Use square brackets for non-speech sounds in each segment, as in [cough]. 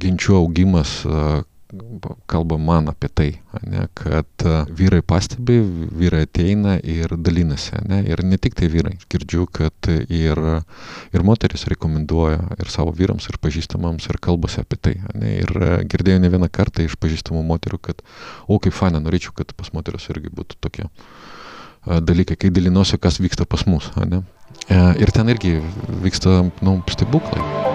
ginčių augimas kalba man apie tai, ne, kad vyrai pastebi, vyrai ateina ir dalinasi. Ne, ir ne tik tai vyrai. Girdžiu, kad ir, ir moteris rekomenduoja ir savo vyrams, ir pažįstamams, ir kalbasi apie tai. Ne, ir girdėjau ne vieną kartą iš pažįstamų moterų, kad, o kaip faina, norėčiau, kad pas moteris irgi būtų tokie dalykai, kai dalinuosi, kas vyksta pas mus. Ne? Ir ten irgi vyksta nu, stebuklai.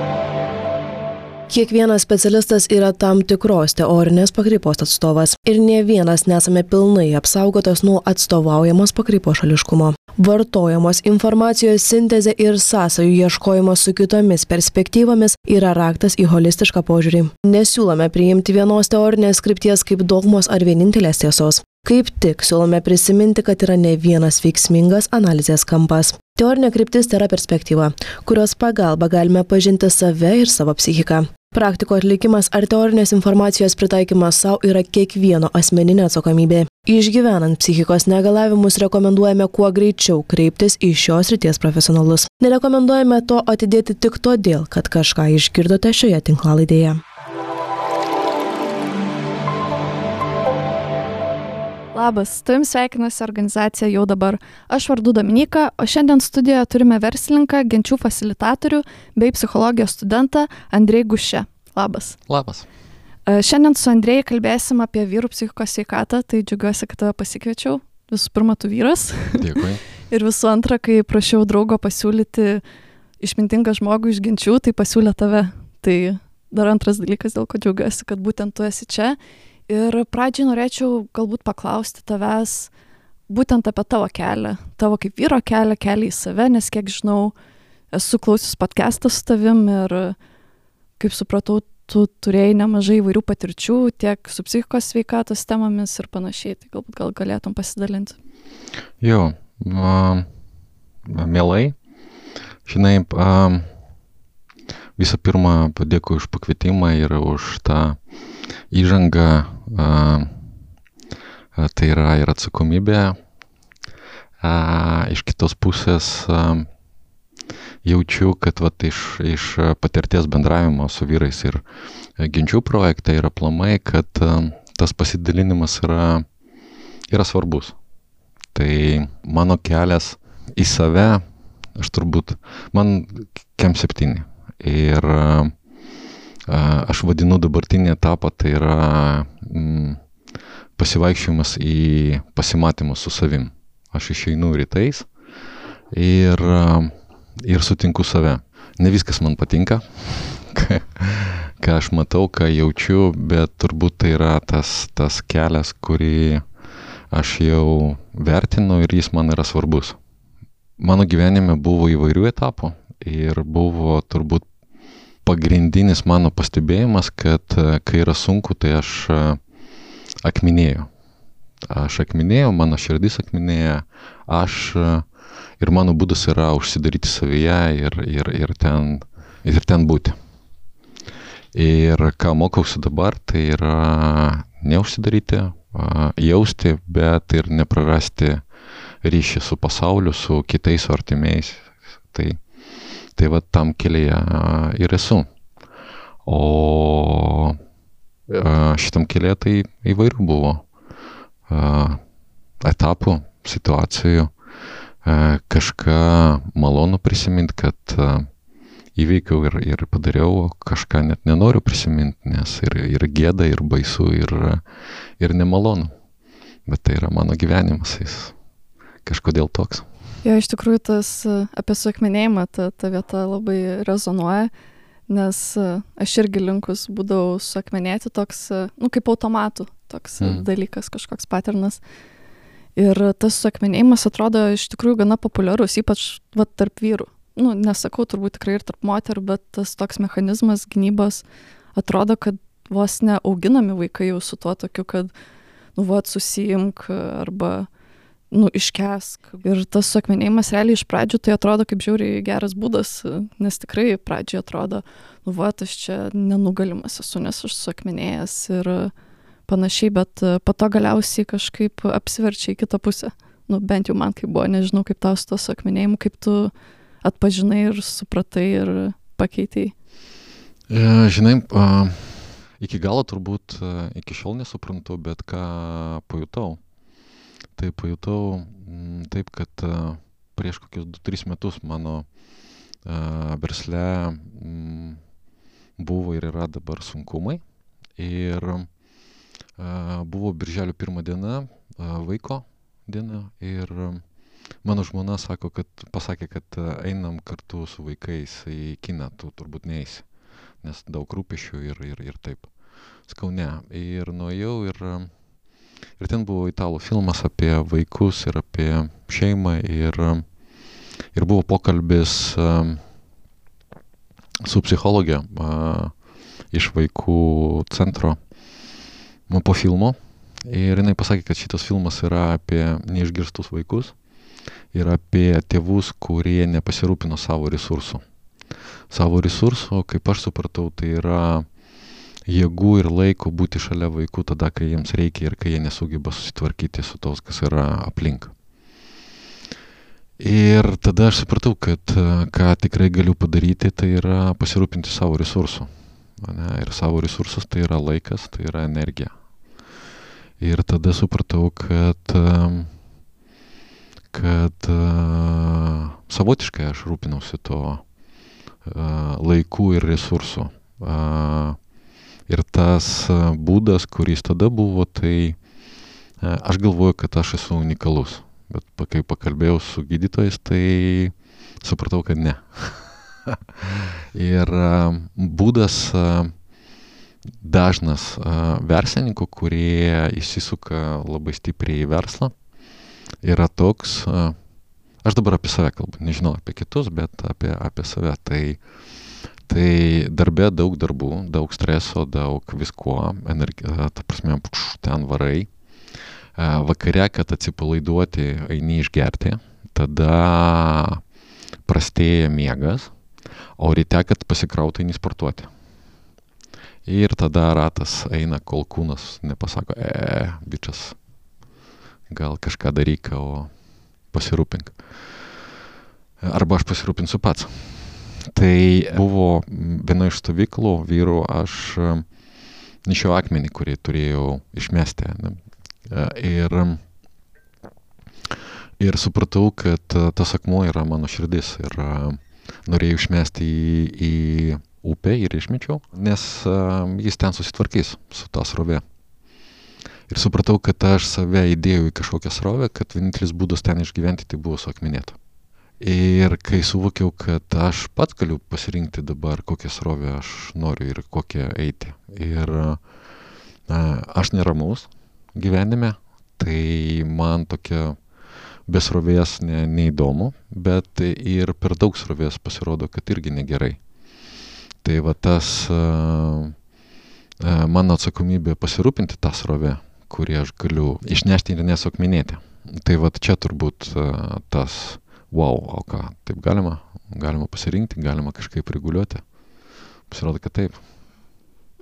Kiekvienas specialistas yra tam tikros teorinės pakreipos atstovas ir ne vienas nesame pilnai apsaugotas nuo atstovaujamos pakreipos šališkumo. Vartojamos informacijos sintezė ir sąsajų ieškojimas su kitomis perspektyvomis yra raktas į holistišką požiūrį. Nesiūlome priimti vienos teorinės skripties kaip dogmos ar vienintelės tiesos. Kaip tik siūlome prisiminti, kad yra ne vienas veiksmingas analizės kampas. Teorinė kryptis tai yra perspektyva, kurios pagalba galime pažinti save ir savo psichiką. Praktiko atlikimas ar teorinės informacijos pritaikymas savo yra kiekvieno asmeninė atsakomybė. Išgyvenant psichikos negalavimus rekomenduojame kuo greičiau kreiptis į šios ryties profesionalus. Nerekomenduojame to atidėti tik todėl, kad kažką išgirdote šioje tinklalaidėje. Labas, su tavim sveikinasi organizacija jau dabar. Aš vardu Dominika, o šiandien studijoje turime verslininką, genčių facilitatorių bei psichologijos studentą Andrei Gušė. Labas. Labas. E, šiandien su Andrei kalbėsim apie vyrų psichikos sveikatą, tai džiugiuosi, kad tave pasikviečiau. Visų pirma, tu vyras. Dėkui. [laughs] Ir visų antra, kai prašiau draugo pasiūlyti išmintingą žmogų iš ginčių, tai pasiūlė tave. Tai dar antras dalykas, dėl ko džiaugiuosi, kad būtent tu esi čia Ir pradžiai norėčiau galbūt paklausti tavęs būtent apie tavo kelią, tavo kaip vyro kelią, kelią į save, nes kiek žinau, esu klausius podcastą su tavim ir, kaip supratau, tu turėjai nemažai įvairių patirčių tiek su psichikos sveikatos temomis ir panašiai, tai galbūt gal galėtum pasidalinti. Jo, a, mielai. Žinai, a, visų pirma, padėkoju už pakvietimą ir už tą įžangą tai yra ir atsakomybė. Iš kitos pusės jaučiu, kad vat, iš, iš patirties bendravimo su vyrais ir ginčių projekte yra plamai, kad tas pasidalinimas yra, yra svarbus. Tai mano kelias į save, aš turbūt, man kem septyni. Ir aš vadinu dabartinį etapą, tai yra mm, pasivaikščiojimas į pasimatymus su savim. Aš išeinu rytais ir, ir sutinku save. Ne viskas man patinka, [laughs] ką, aš matau, ką jaučiu, bet turbūt tai yra tas, tas kelias, kurį aš jau vertinu ir jis man yra svarbus. Mano gyvenime buvo įvairių etapų ir buvo turbūt pagrindinis mano pastebėjimas, kad e, kai yra sunku, tai aš e, akminėjau. Aš akminėjau, mano širdis akminėja, aš e, ir mano būdas yra užsidaryti savyje ir, ir, ir, ten, ir ten būti. Ir ką mokausi dabar, tai yra neužsidaryti, jausti, bet ir neprarasti ryšį su pasauliu, su kitais artimiais. Tai Tai va tam kelyje ir esu. O šitam kelyje tai įvairių buvo etapų, situacijų. Kažką malonu prisiminti, kad įveikiau ir, ir padariau, kažką net nenoriu prisiminti, nes ir, ir gėda, ir baisu, ir, ir nemalonu. Bet tai yra mano gyvenimas, jis kažkodėl toks. Jo, iš tikrųjų, tas apie suakmenėjimą, ta, ta vieta labai rezonuoja, nes aš irgi linkus būdavau suakmenėti toks, nu, kaip automatų, toks mm. dalykas, kažkoks paternas. Ir tas suakmenėjimas atrodo iš tikrųjų gana populiarus, ypač va, tarp vyrų. Nu, nesakau turbūt tikrai ir tarp moterų, bet tas toks mechanizmas gynybos atrodo, kad vos neauginami vaikai jau su tuo tokiu, kad, nu, va, susijimk arba nu, iškesk. Ir tas suakmenėjimas realiai iš pradžių tai atrodo kaip žiauriai geras būdas, nes tikrai pradžioje atrodo, nu, va, aš čia nenugalimas esu, nes aš suakmenėjęs ir panašiai, bet po to galiausiai kažkaip apsiverčia į kitą pusę. Nu, bent jau man kaip buvo, nežinau, kaip tau su to suakmenėjimu, kaip tu atpažinai ir supratai ir pakeitėjai. E, žinai, iki galo turbūt iki šiol nesuprantu, bet ką pajutau. Tai pajutau m, taip, kad prieš kokius 2-3 metus mano versle m, buvo ir yra dabar sunkumai. Ir buvo birželio pirmą dieną, vaiko diena. Ir mano žmona sako, kad pasakė, kad einam kartu su vaikais į kiną, tu turbūt neįsi, nes daug rūpešių ir, ir, ir taip. Skau ne. Ir nuėjau ir, ir ten buvo italų filmas apie vaikus ir apie šeimą ir, ir buvo pokalbis su psichologė iš vaikų centro po filmo. Ir jinai pasakė, kad šitas filmas yra apie neišgirstus vaikus ir apie tėvus, kurie nepasirūpino savo resursų. Savo resursų, kaip aš supratau, tai yra jėgų ir laiko būti šalia vaikų tada, kai jiems reikia ir kai jie nesugeba susitvarkyti su tos, kas yra aplink. Ir tada aš supratau, kad ką tikrai galiu padaryti, tai yra pasirūpinti savo resursų. Ne? Ir savo resursus tai yra laikas, tai yra energija. Ir tada supratau, kad kad uh, savotiškai aš rūpinausi to laikų ir resursų. Uh, ir tas uh, būdas, kuris tada buvo, tai uh, aš galvoju, kad aš esu unikalus. Bet kai pakalbėjau su gydytojais, tai supratau, kad ne. [laughs] ir uh, būdas uh, dažnas uh, verslininkų, kurie įsisuka labai stipriai į verslą, yra toks, aš dabar apie save kalbu, nežinau apie kitus, bet apie, apie save. Tai, tai darbė daug darbų, daug streso, daug visko, energija, ta prasme, pš, ten varai. Vakare, kad atsipalaiduoti, eini išgerti, tada prastėja miegas, o ryte, kad pasikrauti, eini sportuoti. Ir tada ratas eina, kol kūnas nepasako, e, bičias, gal kažką daryk, o pasirūpink. Arba aš pasirūpinsiu pats. Tai buvo viena iš stovyklų vyrų, aš nešiau akmenį, kurį turėjau išmesti. Ne? Ir, ir supratau, kad tas akmuo yra mano širdis ir norėjau išmesti į, į upę ir išmečiau, nes jis ten susitvarkys su tą srovė ir supratau, kad aš save įdėjau į kažkokią srovę, kad vienintelis būdas ten išgyventi tai buvo suakmenėti. Ir kai suvokiau, kad aš pats galiu pasirinkti dabar, kokią srovę aš noriu ir kokią eiti. Ir na, aš neramus gyvenime, tai man tokia besrovės ne, neįdomu, bet ir per daug srovės pasirodo, kad irgi negerai. Tai va tas uh, uh, mano atsakomybė pasirūpinti tą srovę, kurį aš galiu išnešti ir nesakminėti. Tai va čia turbūt uh, tas wow, o ką, taip galima, galima pasirinkti, galima kažkaip reguliuoti. Pasirodo, kad taip.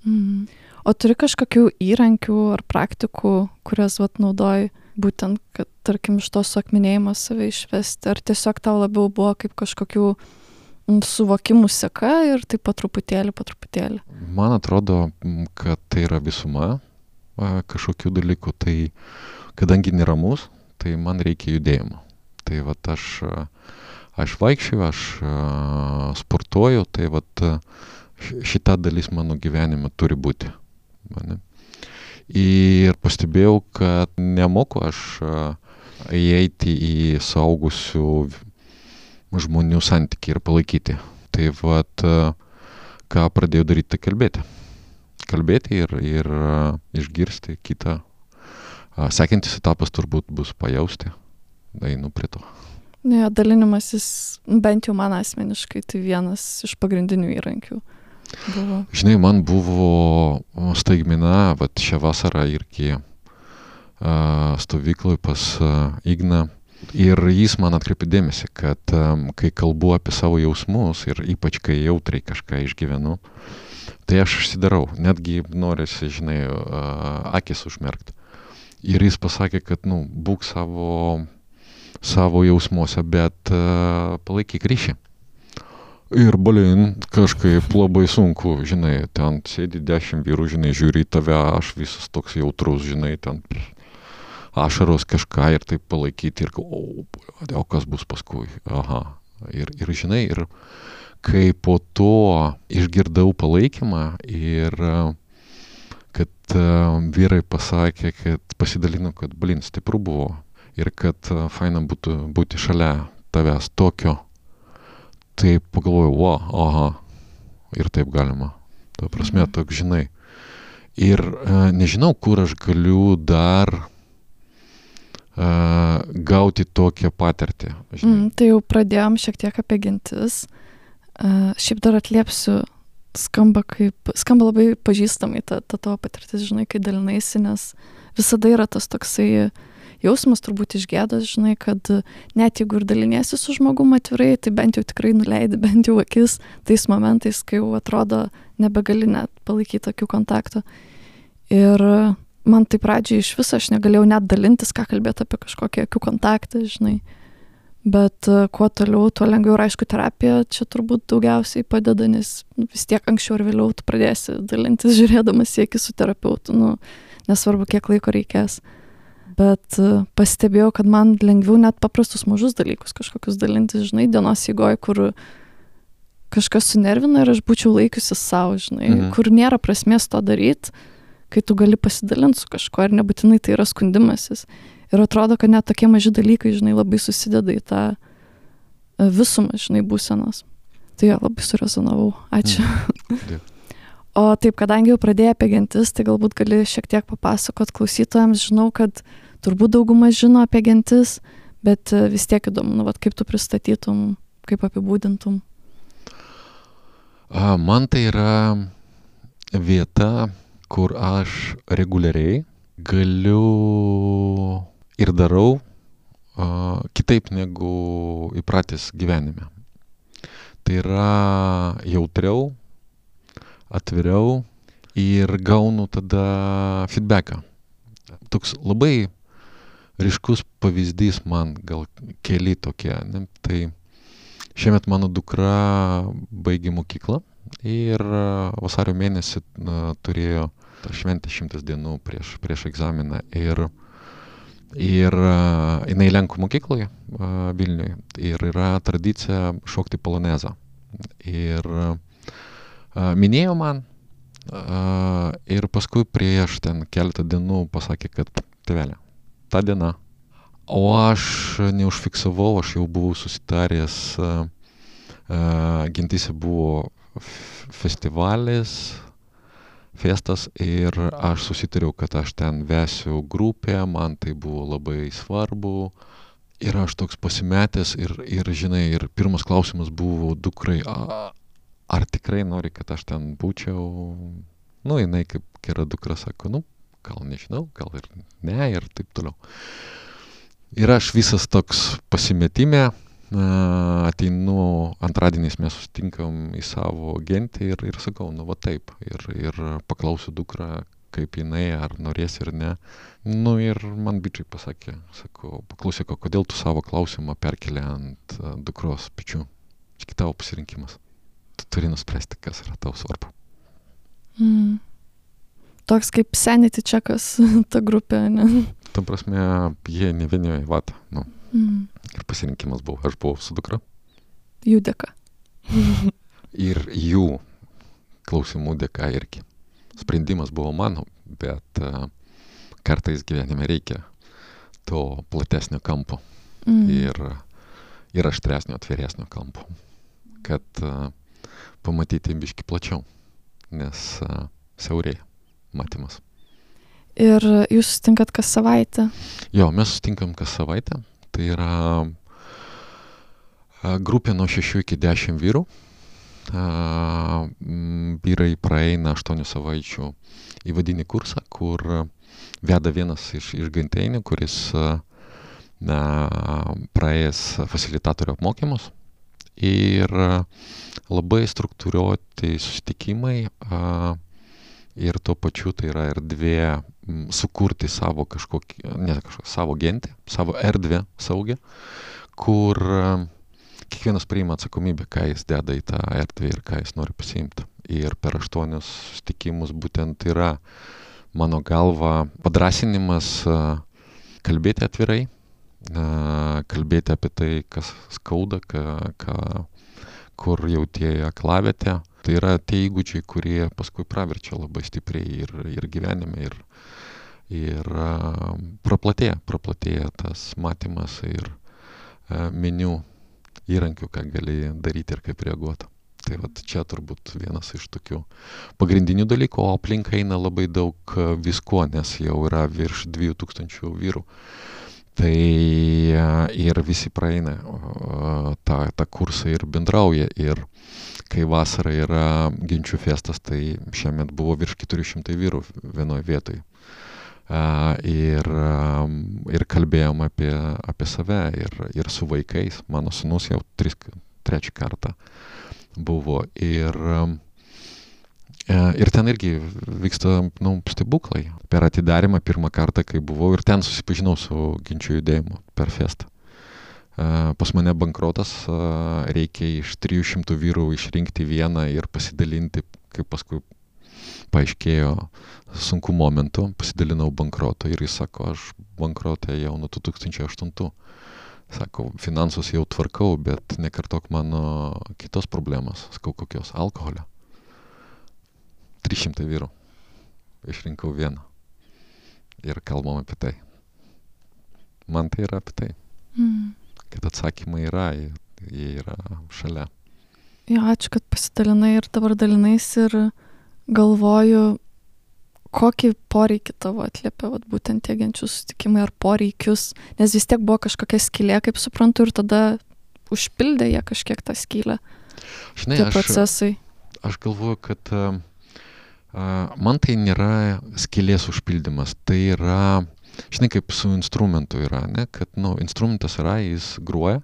Mm. O turi kažkokių įrankių ar praktikų, kurias vat naudoji būtent, kad tarkim iš to suakminėjimo save išvesti, ar tiesiog tau labiau buvo kaip kažkokių suvokimų seka ir taip po truputėlį, po truputėlį? Man atrodo, kad tai yra visuma kažkokių dalykų, tai kadangi neramus, tai man reikia judėjimo. Tai va aš, aš vaikščiu, aš sportuoju, tai va šita dalis mano gyvenime turi būti. Mane. Ir pastebėjau, kad nemoku aš įeiti į saugusių žmonių santykį ir palaikyti. Tai va, ką pradėjau daryti, tai kalbėti kalbėti ir, ir išgirsti kitą. Sekantis etapas turbūt bus pajausti. Einu prie to. Ne, dalinimasis, bent jau man asmeniškai, tai vienas iš pagrindinių įrankių. Buvo. Žinai, man buvo staigmena, va šią vasarą irgi uh, stovykloj pas Igną. Ir jis man atkreipė dėmesį, kad kai kalbu apie savo jausmus ir ypač kai jautriai kažką išgyvenu, tai aš užsidarau, netgi norisi, žinai, akis užmerkti. Ir jis pasakė, kad, nu, būk savo, savo jausmuose, bet uh, palaikyk ryšį. Ir balin, kažkaip labai sunku, žinai, ten sėdi dešimt vyrų, žinai, žiūri į tave, aš visas toks jautrus, žinai, ten ašaros kažką ir taip palaikyti ir, o, o kas bus paskui, aha. Ir, ir žinai, ir kai po to išgirdau palaikymą ir kad uh, vyrai pasakė, kad pasidalino, kad, blin, stipru buvo ir kad uh, faina būtų būti šalia tavęs tokio tai pagalvojau, o, aha, ir taip galima. Ta prasme, mhm. toks žinai. Ir uh, nežinau, kur aš galiu dar uh, gauti tokią patirtį. Mm, tai jau pradėjom šiek tiek apie gintis. Uh, šiaip dar atliepsiu, skamba, kaip, skamba labai pažįstamai ta, ta tavo patirtis, žinai, kai dalinaisi, nes visada yra tas toksai uh, jausmas turbūt iš gėdos, žinai, kad net jeigu ir daliniesi su žmogum atvirai, tai bent jau tikrai nuleidi bent jau akis tais momentais, kai jau atrodo nebegali net palaikyti tokių kontaktų. Ir man tai pradžiai iš viso aš negalėjau net dalintis, ką kalbėti apie kažkokį akių kontaktą, žinai. Bet kuo toliau, tuo lengviau ir aišku, terapija čia turbūt daugiausiai padeda, nes nu, vis tiek anksčiau ar vėliau tu pradėsi dalintis žiūrėdamas į akis su terapeutu, nu, nesvarbu, kiek laiko reikės. Uh, bet e, pastebėjau, kad man lengviau net paprastus mažus dalykus kažkokius dalintis, žinai, dienos įgoje, kur kažkas sunervina ir aš būčiau laikiusi savo, žinai, mhm. kur nėra prasmės to daryti, kai tu gali pasidalinti su kažkuo ir nebūtinai tai yra skundimasis. Ir atrodo, kad net tokie maži dalykai, žinai, labai susideda į tą e, visumą, žinai, būsenos. Tai jo, labai surezonavau. Ačiū. Mhm. [laughs] O taip, kadangi jau pradėjai apie gentis, tai galbūt gali šiek tiek papasakot klausytojams. Žinau, kad turbūt dauguma žino apie gentis, bet e, vis tiek įdomu, nu, vat, kaip tu pristatytum, kaip apibūdintum. Man tai yra vieta, kur aš reguliariai galiu ir darau uh, kitaip negu įpratęs gyvenime. Tai yra jautriau, atviriau ir gaunu tada feedbacką. Toks labai ryškus pavyzdys man gal keli tokie. Ne? Tai šiemet mano dukra baigė mokyklą ir vasario mėnesį turėjo tą šventę šimtas dienų prieš, prieš egzaminą. Ir, ir jinai Lenkų mokykloje Vilniuje ir yra tradicija šokti polonezą. Ir minėjo man ir paskui prieš ten keletą dienų pasakė, kad tėvelė, ta diena. O aš neužfiksavau, aš jau buvau susitaręs, gentise buvo festivalis, festas ir aš susitariau, kad aš ten vesiu grupę, man tai buvo labai svarbu. Ir aš toks pasimetęs ir, ir žinai, ir pirmas klausimas buvo dukrai, a, ar tikrai nori, kad aš ten būčiau. Nu, jinai kaip gera dukra sako, nu, gal nežinau, gal ir ne, ir taip toliau. Ir aš visas toks pasimetime, ateinu antradieniais mes susitinkam į savo gentį ir, ir sakau, nu va taip, ir, ir paklausiu dukrą, kaip jinai, ar norės ir ne. Nu ir man bičiai pasakė, sakau, paklausyk, kodėl tu savo klausimą perkelė ant dukros pečių. Čia tavo pasirinkimas tu turi nuspręsti, kas yra tau svarbu. Mm. Toks kaip sanity čekas, [laughs] ta grupė, ne? Tam prasme, jie ne vieni vat, nu. Mm. Ir pasirinkimas buvo, aš buvau su dukra. Jų dėka. [laughs] ir jų klausimų dėka irgi. Sprendimas buvo mano, bet uh, kartais gyvenime reikia to platesnio kampo mm. ir, ir aštresnio, atviresnio kampo, kad uh, pamatyti biški plačiau, nes uh, siaurėja matymas. Ir jūs sustinkat kas savaitę? Jo, mes sustinkam kas savaitę. Tai yra grupė nuo 6 iki 10 vyrų. Vyrai praeina 8 savaičių įvadinį kursą, kur veda vienas iš, iš genteinių, kuris praėjęs facilitatorių apmokymus ir labai struktūriuoti susitikimai a, ir tuo pačiu tai yra erdvė sukurti savo kažkokį, ne kažkokį, savo gentį, savo erdvę saugę, kur kiekvienas priima atsakomybę, ką jis deda į tą erdvę ir ką jis nori pasiimti. Ir per aštuonius sutikimus būtent yra mano galva padrasinimas kalbėti atvirai, kalbėti apie tai, kas skauda, ką, ką, kur jautėjai aklavietę. Tai yra tie įgūdžiai, kurie paskui praverčia labai stipriai ir, ir gyvenime, ir, ir praplatėja, praplatėja tas matymas ir meniu įrankių, ką gali daryti ir kaip reaguoti. Tai vat čia turbūt vienas iš tokių pagrindinių dalykų, o aplink eina labai daug visko, nes jau yra virš 2000 vyrų. Tai ir visi praeina tą, tą kursą ir bendrauja. Ir kai vasara yra ginčių festas, tai šiemet buvo virš 400 vyrų vienoje vietoje. Ir, ir kalbėjom apie, apie save ir, ir su vaikais. Mano sunus jau tris, trečią kartą buvo. Ir, ir ten irgi vyksta nu, stebuklai. Per atidarimą pirmą kartą, kai buvau ir ten susipažinau su ginčių judėjimu per festą. Pas mane bankrotas, reikia iš 300 vyrų išrinkti vieną ir pasidalinti, kaip paskui paaiškėjo sunku momentu, pasidalinau bankroto ir jis sako, aš bankrotę jau nuo 2008 sako, finansus jau tvarkau, bet nekartok mano kitos problemos, sakau, kokios alkoholio. 300 vyrų. Išrinkau vieną. Ir kalbam apie tai. Man tai yra apie tai. Mm. Kad atsakymai yra, jie, yra šalia. Jo, ačiū, kad pasidalinai ir dabar dalinais ir galvoju, kokį poreikį tavo atliepia vat, būtent tie genčių susitikimai ar poreikius, nes vis tiek buvo kažkokia skylė, kaip suprantu, ir tada užpildė jie kažkiek tą skylę. Žinai, tie procesai. Aš, aš galvoju, kad uh, man tai nėra skylės užpildymas, tai yra, žinai, kaip su instrumentu yra, ne, kad, na, nu, instrumentas yra, jis gruoja,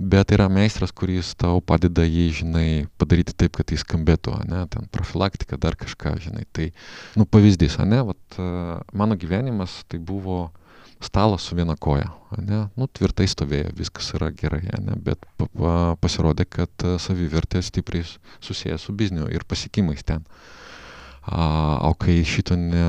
bet yra meistras, kuris tau padeda jį, žinai, padaryti taip, kad jis skambėtų, ne, ten profilaktika, dar kažką, žinai. Tai, nu, pavyzdys, ne, vat, mano gyvenimas tai buvo stalas su viena koja, ne, nu, tvirtai stovėjo, viskas yra gerai, ne, bet pa, pa, pasirodė, kad savivertė stipriai susijęs su bizniu ir pasiekimais ten. Uh, o kai šito ne,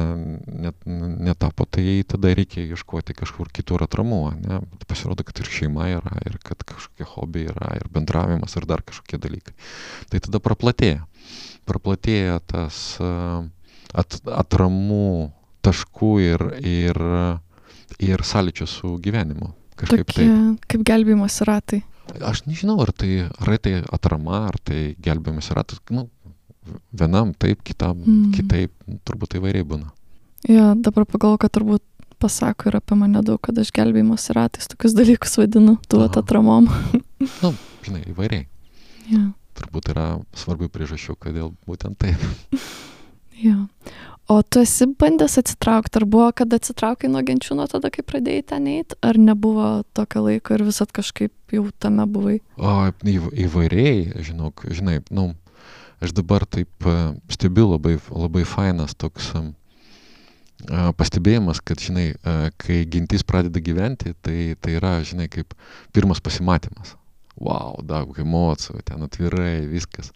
net, netapo, tai tada reikia ieškoti kažkur kitur atramų. Ne? Pasirodo, kad ir šeima yra, ir kad kažkokie hobiai yra, ir bendravimas, ir dar kažkokie dalykai. Tai tada praplatėja. Praplatėja tas at, atramų taškų ir, ir, ir sąlyčio su gyvenimu. Kažkaip Tokie, taip. Kaip gelbėjimas ratai. Aš nežinau, ar tai, ar tai atrama, ar tai gelbėjimas ratas. Nu, vienam taip, kitam mm. kitaip, turbūt įvairiai būna. Jo, dabar pagalvoju, kad turbūt pasako ir apie mane daug, kad aš gelbėjimas ratais tokius dalykus vadinu, duot atramom. [laughs] nu, žinai, įvairiai. Ja. Turbūt yra svarbių priežasčių, kodėl būtent taip. jo. O tu esi bandęs atsitraukti, ar buvo, kad atsitraukai nuo genčių nuo tada, kai pradėjai ten eiti, ar nebuvo tokio laiko ir visat kažkaip jau tame buvai? O, įvairiai, žinok, žinai, nu, aš dabar taip e, stebiu labai, labai fainas toks e, pastebėjimas, kad, žinai, e, kai gintis pradeda gyventi, tai, tai yra, žinai, kaip pirmas pasimatymas. Wow, daug emocijų, ten atvirai, viskas.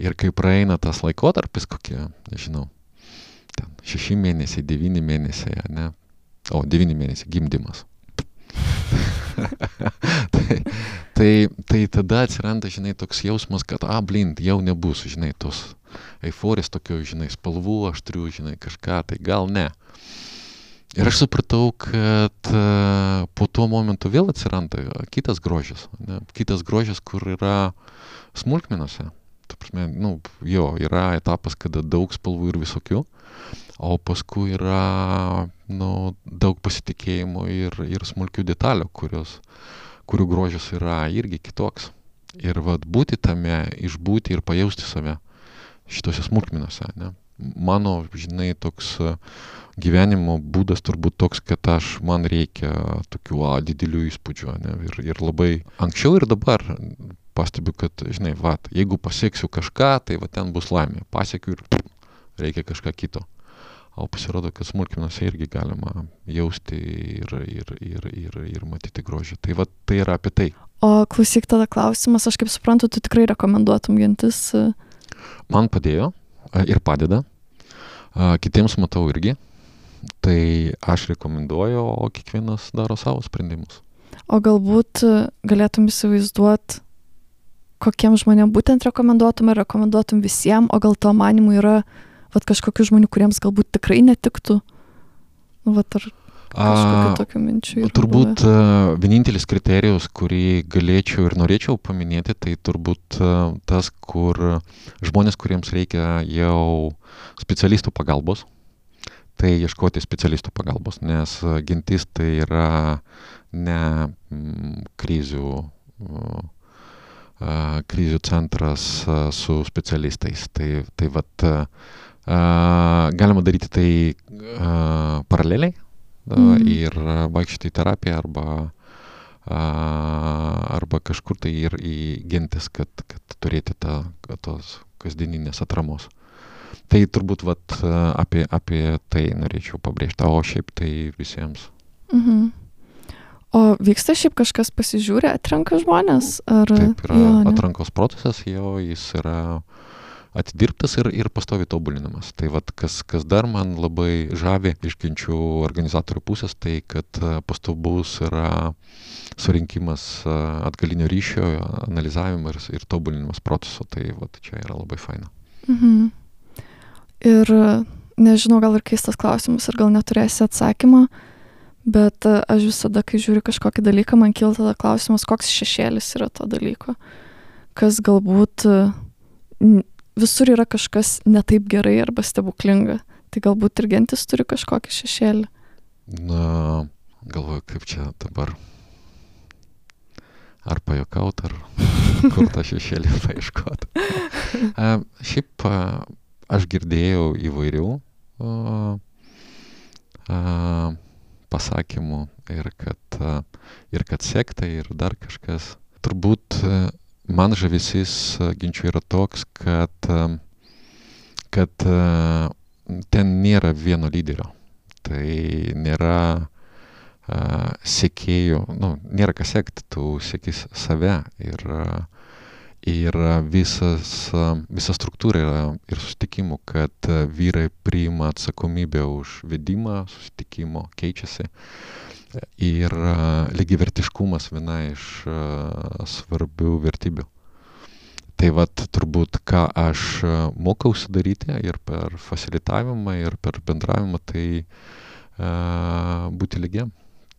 Ir kai praeina tas laikotarpis kokie, nežinau, ten šeši mėnesiai, devyni mėnesiai, ne? O, devyni mėnesiai gimdymas. [laughs] tai, tai, tai tada atsiranda, žinai, toks jausmas, kad, a, blind, jau nebus, žinai, tos euforijos tokio, žinai, spalvų aštrių, žinai, kažką, tai gal ne. Ir aš supratau, kad uh, po tuo momentu vėl atsiranda kitas grožis. Ne? Kitas grožis, kur yra smulkmenose. Ta prasme, nu, jo, yra etapas, kada daug spalvų ir visokių, o paskui yra nu, daug pasitikėjimo ir, ir smulkių detalių, kurios, kurių grožis yra irgi kitoks. Ir vad būti tame, išbūti ir pajausti save šitose smulkmenose. Ne? Mano, žinai, toks gyvenimo būdas turbūt toks, kad aš, man reikia tokių a, didelių įspūdžių. Ne? Ir, ir labai anksčiau ir dabar pastebiu, kad, žinai, va, jeigu pasieksiu kažką, tai va ten bus laimė. Pasiekiu ir reikia kažką kito o pasirodo, kad smulkmenose irgi galima jausti ir, ir, ir, ir, ir matyti grožį. Tai va, tai yra apie tai. O klausyk tada klausimas, aš kaip suprantu, tu tikrai rekomenduotum gintis. Man padėjo ir padeda. Kitiems matau irgi. Tai aš rekomenduoju, o kiekvienas daro savo sprendimus. O galbūt galėtum įsivaizduoti, kokiem žmonėm būtent rekomenduotum ar rekomenduotum visiems, o gal to manimu yra vat, kažkokių žmonių, kuriems galbūt tikrai netiktų? Nu, vat, ar kažkokių tokių minčių? Yra turbūt buvę? vienintelis kriterijus, kurį galėčiau ir norėčiau paminėti, tai turbūt tas, kur žmonės, kuriems reikia jau specialistų pagalbos, tai ieškoti specialistų pagalbos, nes gintis tai yra ne krizių krizių centras su specialistais. Tai, tai vat, galima daryti tai paraleliai mm. ir vaikščioti į terapiją arba, arba kažkur tai ir į gentis, kad, kad turėti tą, tos kasdieninės atramos. Tai turbūt vat, apie, apie tai norėčiau pabrėžti, o šiaip tai visiems. Mhm. O vyksta šiaip kažkas pasižiūri, atrenka žmonės? Ar... Taip, yra jo, atrankos procesas, jo jis yra atidirbtas ir, ir pastovi tobulinamas. Tai vad, kas, kas dar man labai žavi iš ginčių organizatorių pusės, tai kad pastovus yra surinkimas atgalinio ryšio, analizavimas ir, ir tobulinimas proceso. Tai vad, čia yra labai faina. Mhm. Ir nežinau, gal ir keistas klausimas, ar gal neturėsi atsakymą, bet aš visada, kai žiūriu kažkokį dalyką, man kyla tada klausimas, koks šešėlis yra to dalyko. Kas galbūt visur yra kažkas netaip gerai arba stebuklinga. Tai galbūt ir gentis turi kažkokį šešėlį. Na, galvoju, kaip čia dabar. Ar pajokaut, ar [laughs] kur tą šešėlį [laughs] paieškot. [laughs] A, šiaip aš girdėjau įvairių a, a, pasakymų ir kad, ir kad sekta ir dar kažkas. Turbūt man žavesys ginčių yra toks, kad, kad ten nėra vieno lyderio. Tai nėra uh, sekėjų, nu, nėra kas sekti, tu seki save ir, ir visas, visa struktūra yra ir susitikimų, kad vyrai priima atsakomybę už vedimą susitikimo, keičiasi. Ir lygivertiškumas viena iš svarbių vertybių. Tai vat turbūt, ką aš mokausi daryti ir per facilitavimą, ir per bendravimą, tai uh, būti lygiam.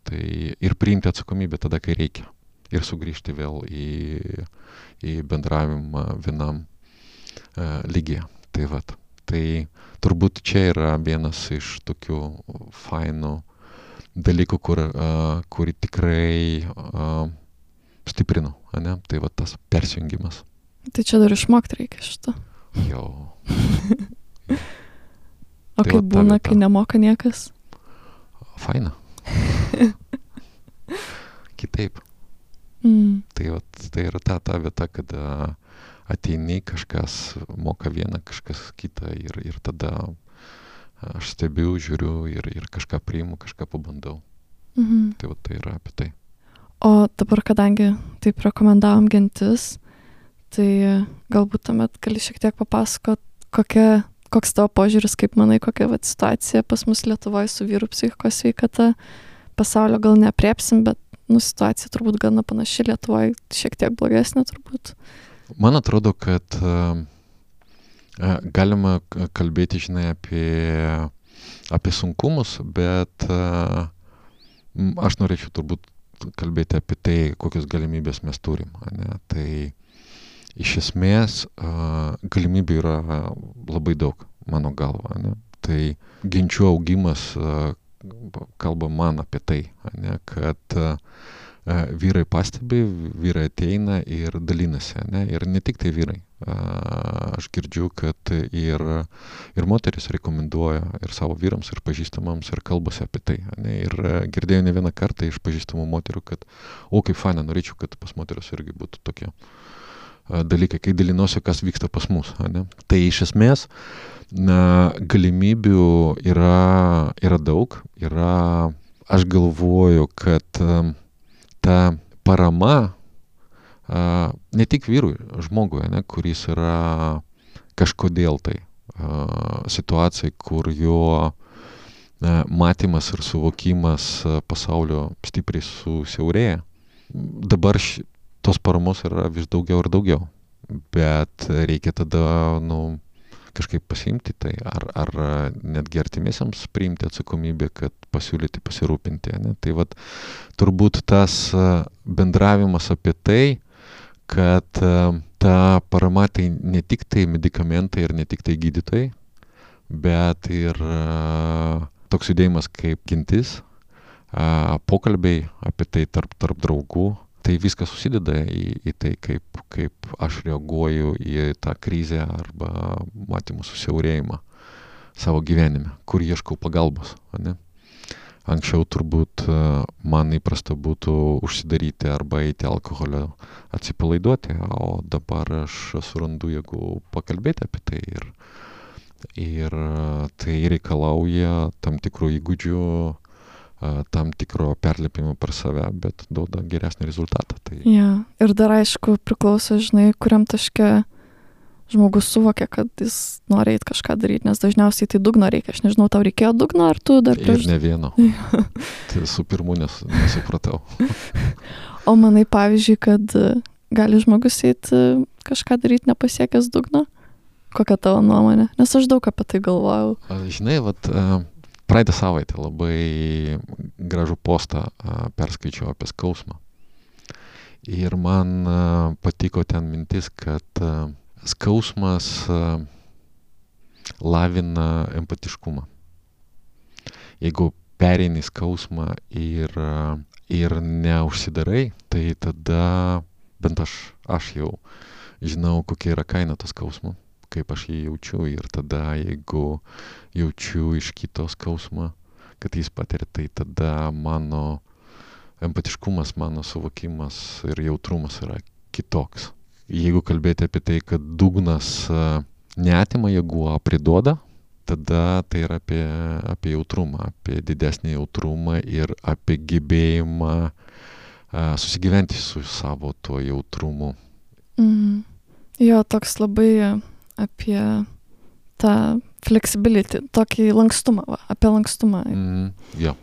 Tai ir priimti atsakomybę tada, kai reikia. Ir sugrįžti vėl į, į bendravimą vienam uh, lygiai. Tai vat. Tai turbūt čia yra vienas iš tokių fainų dalykų, kur, uh, kurį tikrai uh, stiprinu. Ne? Tai va tas persijungimas. Tai čia dar išmokti reikia šito. Jo. [laughs] o tai kaip būna, kai nemoka niekas? Faina. [laughs] Kitaip. Mm. Tai, vat, tai yra ta, ta vieta, kada ateini, kažkas moka vieną, kažkas kitą ir, ir tada aš stebiu, žiūriu ir, ir kažką priimu, kažką pabandau. Mhm. Tai va tai yra apie tai. O dabar, kadangi taip rekomendavom gentis, tai galbūt tuomet gali šiek tiek papasakot, kokia, koks tavo požiūris, kaip manai, kokia vat, situacija pas mus Lietuvoje su vyrų psichikos sveikata. Pasaulio gal nepriepsim, bet nu, situacija turbūt gana panaši Lietuvoje, šiek tiek blogesnė turbūt. Man atrodo, kad uh, galima kalbėti, žinai, apie, apie sunkumus, bet uh, aš norėčiau turbūt kalbėti apie tai, kokias galimybės mes turim. Ne? Tai iš esmės galimybių yra labai daug, mano galva. Ne? Tai ginčių augimas kalba man apie tai, ne? kad vyrai pastebi, vyrai ateina ir dalinasi. Ne? Ir ne tik tai vyrai. Aš girdžiu, kad ir, ir moteris rekomenduoja ir savo vyrams, ir pažįstamams, ir kalbasi apie tai. Ne? Ir girdėjau ne vieną kartą iš pažįstamų moterų, kad, o kaip faina, norėčiau, kad pas moteris irgi būtų tokie dalykai, kai dalinuosi, kas vyksta pas mus. Ne? Tai iš esmės na, galimybių yra, yra daug. Yra, aš galvoju, kad ta parama ne tik vyrui, žmogui, ne, kuris yra kažkodėl tai situacijai, kur jo matymas ir suvokimas pasaulio stipriai susiaurėja. Dabar š, tos paramos yra vis daugiau ir daugiau, bet reikia tada, nu, kažkaip pasiimti tai, ar, ar netgi artimiesiams priimti atsakomybę, kad pasiūlyti pasirūpinti. Ne? Tai vad turbūt tas bendravimas apie tai, kad ta parama tai ne tik tai medikamentai ir ne tik tai gydytojai, bet ir toks judėjimas kaip gintis, pokalbiai apie tai tarp, tarp draugų, tai viskas susideda į, į tai, kaip, kaip aš reaguoju į tą krizę arba matymų susiaurėjimą savo gyvenime, kur ieškau pagalbos. Ne? Anksčiau turbūt man įprasta būtų užsidaryti arba eiti alkoholio atsipalaiduoti, o dabar aš surandu jėgų pakalbėti apie tai ir, ir tai reikalauja tam tikrų įgūdžių, tam tikro perlipimo per save, bet duoda geresnį rezultatą. Tai... Ja. Ir dar aišku priklauso, žinai, kuriam taške žmogus suvokia, kad jis nori eiti kažką daryti, nes dažniausiai tai dugno reikia. Aš nežinau, tau reikėjo dugno, ar tu dar prieš... Ir ne vieno. [laughs] tai su pirmu nes, nesupratau. [laughs] o manai, pavyzdžiui, kad gali žmogus eiti kažką daryti nepasiekęs dugno? Kokia tavo nuomonė? Nes aš daug apie tai galvojau. Žinai, vat, praeitą savaitę labai gražų postą perskaičiau apie skausmą. Ir man patiko ten mintis, kad skausmas lavina empatiškumą. Jeigu pereini skausmą ir, ir neužsidarai, tai tada bent aš, aš jau žinau, kokia yra kaina to skausmo kaip aš jį jaučiu ir tada jeigu jaučiu iš kito skausmą, kad jis patiria, tai tada mano empatiškumas, mano suvokimas ir jautrumas yra kitoks. Jeigu kalbėti apie tai, kad dugnas neatima jėgų, o priduoda, tada tai yra apie, apie jautrumą, apie didesnį jautrumą ir apie gebėjimą a, susigyventi su savo tuo jautrumu. Mm. Jo, toks labai apie tą flexibility, tokį lankstumą, va, apie lankstumą. Mm, jo.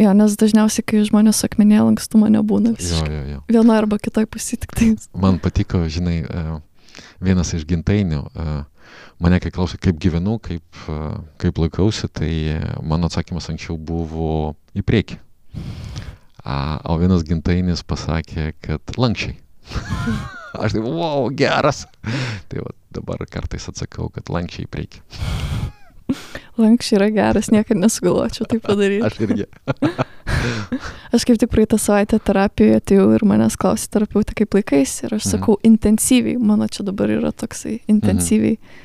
Jo, nes dažniausiai, kai žmonės akmenė lankstumo nebūna visiškai. Jo, jo, jo. Viena arba kitoj pusė tik tai. Man patiko, žinai, vienas iš gintainių, mane kai klausė, kaip gyvenu, kaip, kaip laikausi, tai mano atsakymas anksčiau buvo į priekį. O vienas gintainis pasakė, kad lankščiai. [laughs] Aš tai, wow, geras. Tai va, dabar kartais atsakau, kad lankščiai reikia. Lankščiai yra geras, niekada nesugalvočiau tai padaryti. Aš irgi. aš kaip tik praeitą savaitę terapijoje atėjau ir manęs klausė terapeutė, kaip laikais ir aš mhm. sakau mhm. intensyviai, mano čia dabar yra toksai intensyviai. Mhm.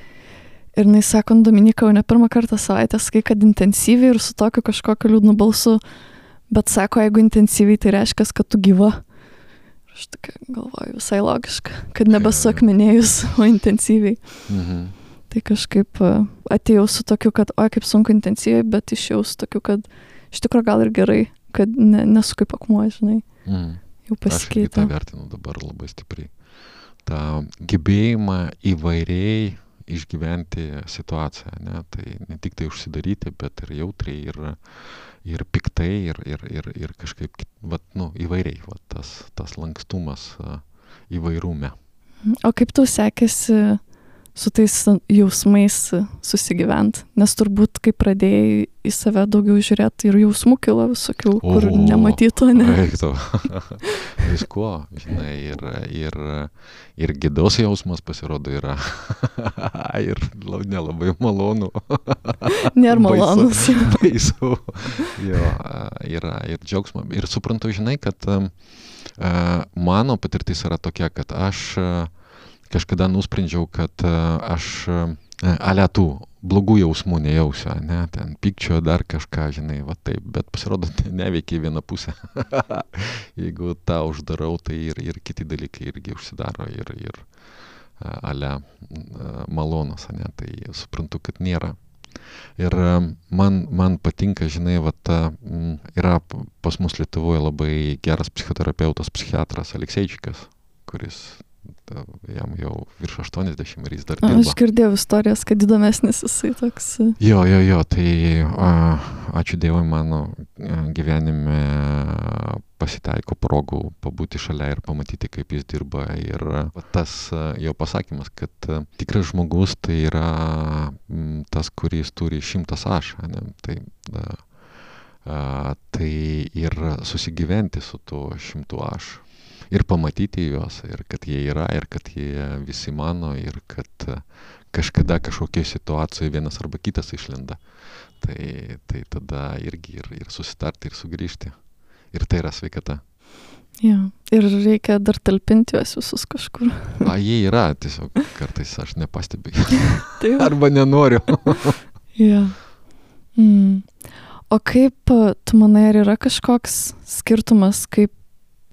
Ir jis sako, nu, Dominika, jau ne pirmą kartą savaitę sakai, kad intensyviai ir su tokiu kažkokiu liūdnu balsu, bet sako, jeigu intensyviai, tai reiškia, kad tu gyva. Aš tokia galvoju visai logiška, kad nebesuakmenėjus, [laughs] o intensyviai. Mhm. Tai kažkaip e, atėjau su tokiu, kad oi kaip sunku intensyviai, bet išėjau su tokiu, kad iš tikrųjų gal ir gerai, kad ne, nesu kaip akmuo, žinai. Mhm. Jau pasikeitė. Aš tą vertinu dabar labai stipriai. Ta gebėjimą įvairiai išgyventi situaciją, ne? tai ne tik tai užsidaryti, bet ir jautriai, ir, ir piktai, ir, ir, ir, ir kažkaip, vat, nu, įvairiai, vat, tas, tas lankstumas įvairume. O kaip tau sekėsi su tais jausmais susigyvent, nes turbūt, kai pradėjai į save daugiau žiūrėti ir jausmų kilo visokių, o, kur nematytų, ne? Reiktų. [laughs] Visko, žinai, ir, ir, ir gėdos jausmas pasirodo yra. [laughs] ir nelabai malonu. [laughs] Nėra malonus. Baisu. jo, yra ir džiaugsmo. Ir suprantu, žinai, kad uh, mano patirtis yra tokia, kad aš uh, kažkada nusprendžiau, kad e, aš e, ale tų blogų jausmų nejausiu, ne, ten pykčio dar kažką, žinai, va taip, bet pasirodo, [laughs] neveikia į vieną pusę. [laughs] Jeigu tą uždarau, tai ir, ir kiti dalykai irgi užsidaro ir, ir e, ale malonus, ne, tai suprantu, kad nėra. Ir man, man patinka, žinai, va, ta, yra pas mus Lietuvoje labai geras psichoterapeutas, psichiatras Alekseičikas, kuris jam jau virš 80 ir jis dar dirba. Aš girdėjau istorijas, kad įdomesnis jisai toks. e, Jo, jo, jo, tai a, ačiū Dievui mano a, gyvenime pasitaiko progų pabūti šalia ir pamatyti, kaip jis dirba. Ir va tas jo pasakymas, kad tikras žmogus tai yra tas, kuris turi šimtas aš. Ne? Tai, a, a, tai ir susigyventi su tuo šimtu aš. Ir pamatyti juos, ir kad jie yra, ir kad jie visi mano, ir kad kažkada kažkokia situacija vienas arba kitas išlenda. Tai, tai tada irgi ir, ir susitarti, ir sugrįžti. Ir tai yra sveikata. Jo. Ir reikia dar talpinti juos visus kažkur. A, jie yra, tiesiog kartais aš nepastebiu. [laughs] Tai va. Arba nenoriu. [laughs] Jo. Mm. O kaip tu manai, ar yra kažkoks skirtumas, kaip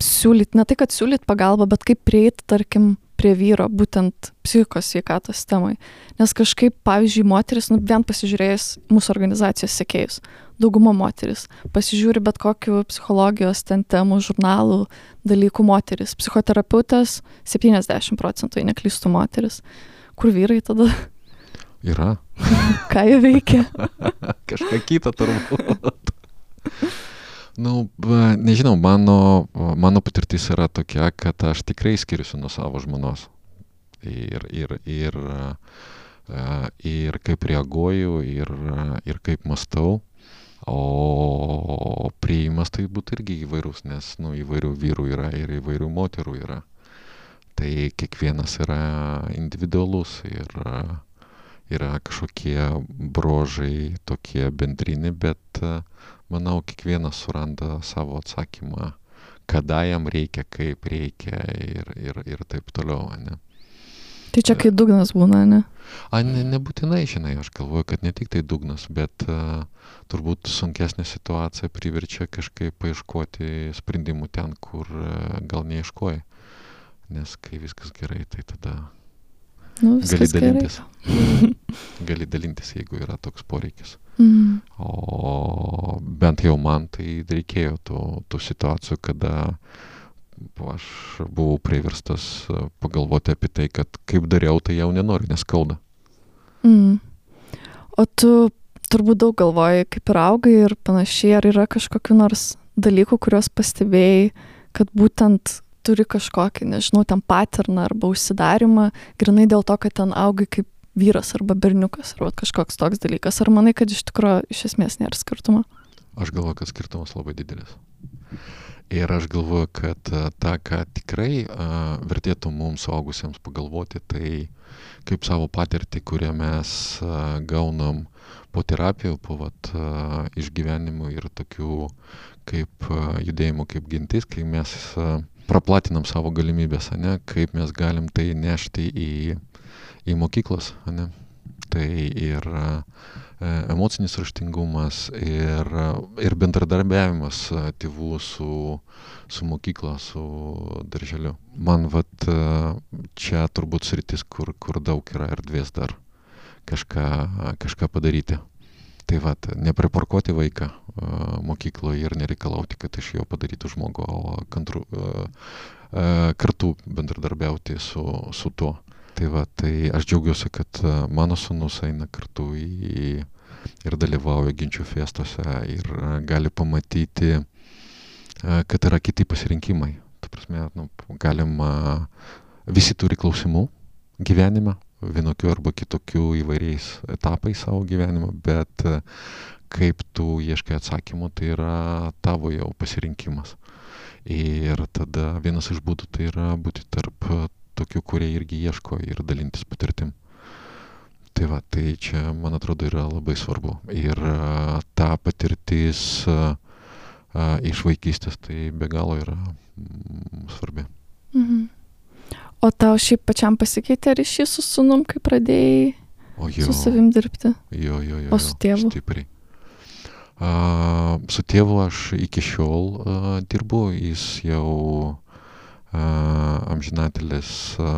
siūlyti, ne tai kad siūlyti pagalbą, bet kaip prieiti, tarkim, prie vyro, būtent psichikos sveikatos temai. Nes kažkaip, pavyzdžiui, moteris, nu, vien pasižiūrėjus mūsų organizacijos sekėjus, dauguma moteris, pasižiūri bet kokiu psichologijos ten temų, žurnalų, dalykų moteris. Psichoterapeutės 70 procentų, jei neklystų moteris. Kur vyrai tada, Yra. ką jie veikia? [laughs] Kažką kitą turbūt. [laughs] Nu, ba, nežinau, mano, mano patirtis yra tokia, kad aš tikrai skiriuosi nuo savo žmonos. Ir, ir, ir, ir kaip reaguoju, ir, ir kaip mastau. O prieimas tai būtų irgi įvairūs, nes nu, įvairių vyrų yra ir įvairių moterų yra. Tai kiekvienas yra individualus ir yra kažkokie brožai tokie bendrini, bet manau, kiekvienas suranda savo atsakymą, kada jam reikia, kaip reikia ir, ir, ir taip toliau. Ne? Tai čia kai dugnas būna, ne? A, ne, nebūtinai, žinai, aš galvoju, kad ne tik tai dugnas, bet uh, turbūt sunkesnė situacija priverčia kažkaip paieškoti sprendimų ten, kur uh, gal neieškoji. Nes kai viskas gerai, tai tada Nu, gali dalintis. [laughs] gali dalintis, jeigu yra toks poreikis. Mm. O bent jau man tai reikėjo tų, tų situacijų, kada aš buvau priverstas a, pagalvoti apie tai, kad kaip dariau, tai jau nenoriu, nes skauda. Mm. O tu turbūt daug galvoji, kaip ir augai ir panašiai, ar yra kažkokiu nors dalykų, kuriuos pastebėjai, kad būtent turi kažkokį, nežinau, ten paterną arba užsidarimą, grinai dėl to, kad ten augai kaip vyras arba berniukas, arba kažkoks toks dalykas. Ar manai, kad iš tikrųjų iš esmės nėra skirtumo? Aš galvoju, kad skirtumas labai didelis. Ir aš galvoju, kad a, tą, ką tikrai a, vertėtų mums suaugusiems pagalvoti, tai kaip savo patirtį, kurią mes a, gaunam po terapijų, po vat, a, išgyvenimų ir tokių kaip a, judėjimų kaip gintis, kai mes a, praplatinam savo galimybės, ne, kaip mes galim tai nešti į, į mokyklas. Ne. Tai ir e, emocinis raštingumas ir, ir bendradarbiavimas a, tėvų su, su mokykla, su darželiu. Man vat a, čia turbūt sritis, kur, kur daug yra erdvės dar kažką, kažką padaryti. Tai vat, nepriparkuoti vaiką a, mokykloje ir nereikalauti, kad iš jo padarytų žmogų, o kantru, a, a, kartu bendradarbiauti su, su tuo. Tai va, tai aš džiaugiuosi, kad mano sunus eina kartu į ir dalyvauja ginčių fiestuose ir gali pamatyti, kad yra kiti pasirinkimai. Tu prasme, nu, galima, visi turi klausimų gyvenime, vienokių arba kitokių įvairiais etapais savo gyvenimo, bet a, kaip tu ieškai atsakymų, tai yra tavo jau pasirinkimas. Ir tada vienas iš būdų tai yra būti tarp a, tokių, kurie irgi ieško ir dalintis patirtim. Tai va, tai čia, man atrodo, yra labai svarbu. Ir a, ta patirtis iš vaikystės tai be galo yra mm, svarbi. Mhm. O tau šiaip pačiam pasikeitė ryšys su sunum, kai pradėjai jo, su savim dirbti? jo, jo, jo. O su tėvu? Stipriai. A, su tėvu aš iki šiol a, dirbu, jis jau a, amžinatelis a,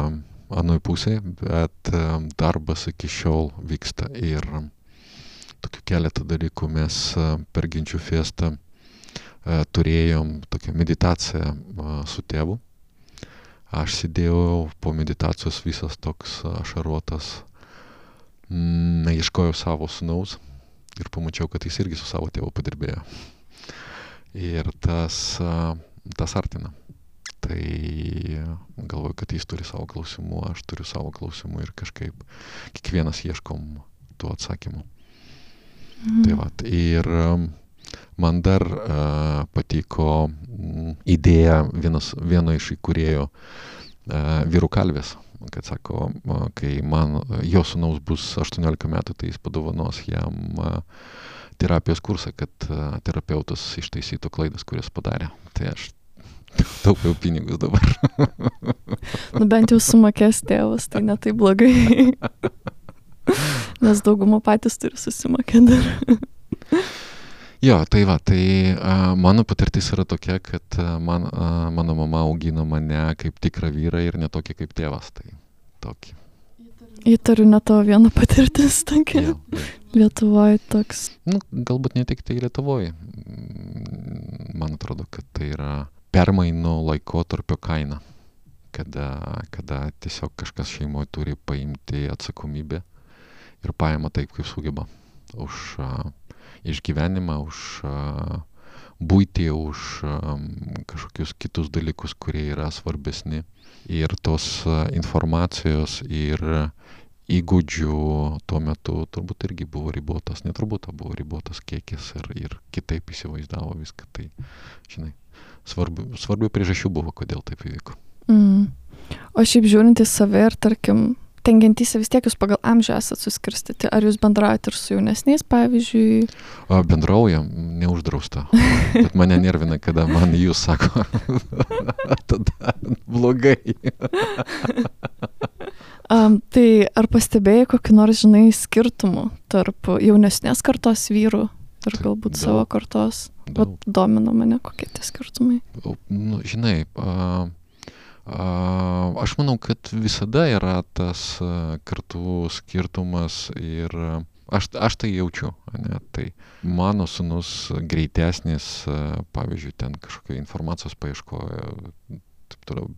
anoj pusėje, bet a, darbas iki šiol vyksta ir tokių keletą dalykų mes a, per ginčių fiestą a, turėjom tokią meditaciją a, su tėvu. Aš sėdėjau po meditacijos visas toks ašaruotas, neieškojau savo sunaus ir pamačiau, kad jis irgi su savo tėvu padirbėjo. Ir tas, tas artina. Tai galvoju, kad jis turi savo klausimų, aš turiu savo klausimų ir kažkaip kiekvienas ieškom tų atsakymų. Mhm. Tai va, ir man dar uh, patiko idėja vienas, vieno iš įkūrėjų vyrų kalvės kad sako, kai man jo sunaus bus 18 metų, tai jis padovanos jam terapijos kursą, kad terapeutas ištaisytų klaidas, kurias padarė. Tai aš taupiau pinigus dabar. nu bent jau sumokės tėvas, tai netai blogai. [laughs] Nes dauguma patys turi susimokėti dar. Jo, tai va, tai a, mano patirtis yra tokia, kad a, man, a, mano mama augino mane kaip tikrą vyrą ir ne tokį kaip tėvas. Tai tokį. Įtariu ne tavo viena patirtis tokia. Lietuvoje toks. Nu, galbūt ne tik tai Lietuvoje. Man atrodo, kad tai yra permainų laikotarpio kaina. Kada, kada tiesiog kažkas šeimoje turi paimti atsakomybę ir paima taip, kaip sugeba. Už uh, išgyvenimą, už būtį, už kažkokius kitus dalykus, kurie yra svarbesni. Ir tos informacijos ir įgūdžių tuo metu turbūt irgi buvo ribotas, neturbūt buvo ribotas kiekis ir, ir kitaip įsivaizdavo viską. Tai, žinai, svarbių, svarbių priežasčių buvo, kodėl taip įvyko. Mm. O šiaip žiūrint į save ir, tarkim, tengentyse vis tiek jūs pagal amžių esat suskirstyti. Ar jūs bendraujate ir su jaunesniais, pavyzdžiui? O, bendraujam, neuždrausta. Bet mane nervina, kada man jūs sako, [laughs] tada blogai. um, tai ar pastebėjai kokį nors, žinai, skirtumų tarp jaunesnės kartos vyrų ir galbūt daug, savo kartos? Vat domino mane, kokie tie skirtumai. Nu, žinai, uh, Aš manau, kad visada yra tas kartų skirtumas ir aš, aš tai jaučiu, ne, tai mano sunus greitesnis, pavyzdžiui, ten kažkokia informacijos paieškoja, taip toliau,